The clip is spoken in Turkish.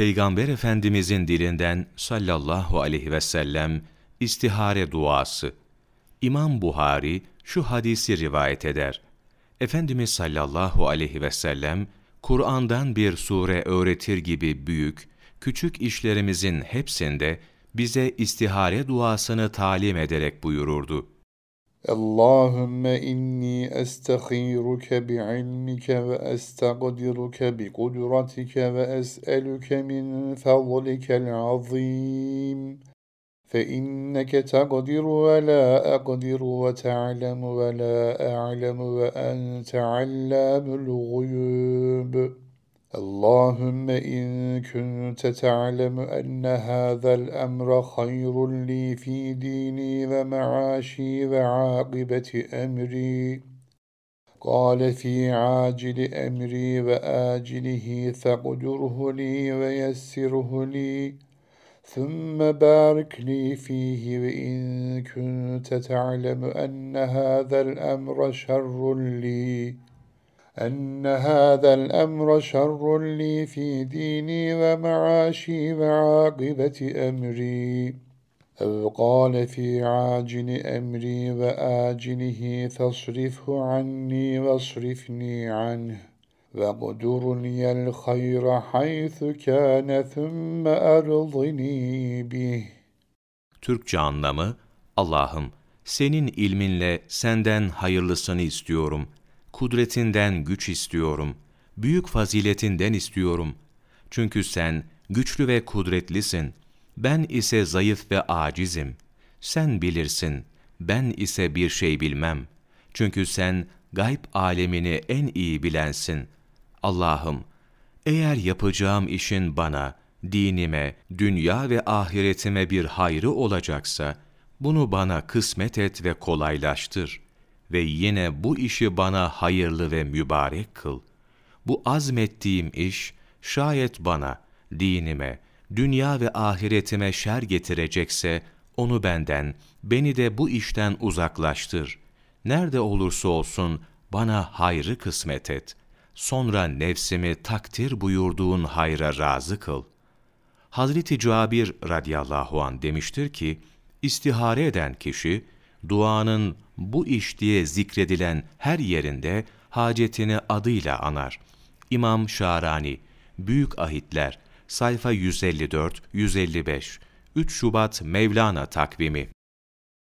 Peygamber Efendimizin dilinden sallallahu aleyhi ve sellem istihare duası. İmam Buhari şu hadisi rivayet eder. Efendimiz sallallahu aleyhi ve sellem Kur'an'dan bir sure öğretir gibi büyük, küçük işlerimizin hepsinde bize istihare duasını talim ederek buyururdu. اللهم إني أستخيرك بعلمك وأستقدرك بقدرتك وأسألك من فضلك العظيم. فإنك تقدر ولا أقدر وتعلم ولا أعلم وأنت علام الغيوب. اللهم إن كنت تعلم أن هذا الأمر خير لي في ديني ومعاشي وعاقبة أمري. قال في عاجل أمري وآجله فاقدره لي ويسره لي. ثم بارك لي فيه وإن كنت تعلم أن هذا الأمر شر لي. أن هذا الأمر شر لي في ديني ومعاشي وعاقبة أمري أو قال في عاجل أمري وآجله فاصرفه عني واصرفني عنه وَقْدُرْ لِيَ الْخَيْرَ حَيْثُ كَانَ ثُمَّ أَرْضِنِي بِهِ Türkçe anlamı, Allah'ım senin ilminle senden hayırlısını istiyorum.'' Kudretinden güç istiyorum, büyük faziletinden istiyorum. Çünkü sen güçlü ve kudretlisin, ben ise zayıf ve acizim. Sen bilirsin, ben ise bir şey bilmem. Çünkü sen gayb alemini en iyi bilensin. Allah'ım, eğer yapacağım işin bana, dinime, dünya ve ahiretime bir hayrı olacaksa, bunu bana kısmet et ve kolaylaştır ve yine bu işi bana hayırlı ve mübarek kıl. Bu azmettiğim iş şayet bana, dinime, dünya ve ahiretime şer getirecekse onu benden, beni de bu işten uzaklaştır. Nerede olursa olsun bana hayrı kısmet et. Sonra nefsimi takdir buyurduğun hayra razı kıl. Hazreti Cabir radıyallahu an demiştir ki, istihare eden kişi, duanın bu iş diye zikredilen her yerinde hacetini adıyla anar. İmam Şarani, Büyük Ahitler, sayfa 154-155, 3 Şubat Mevlana takvimi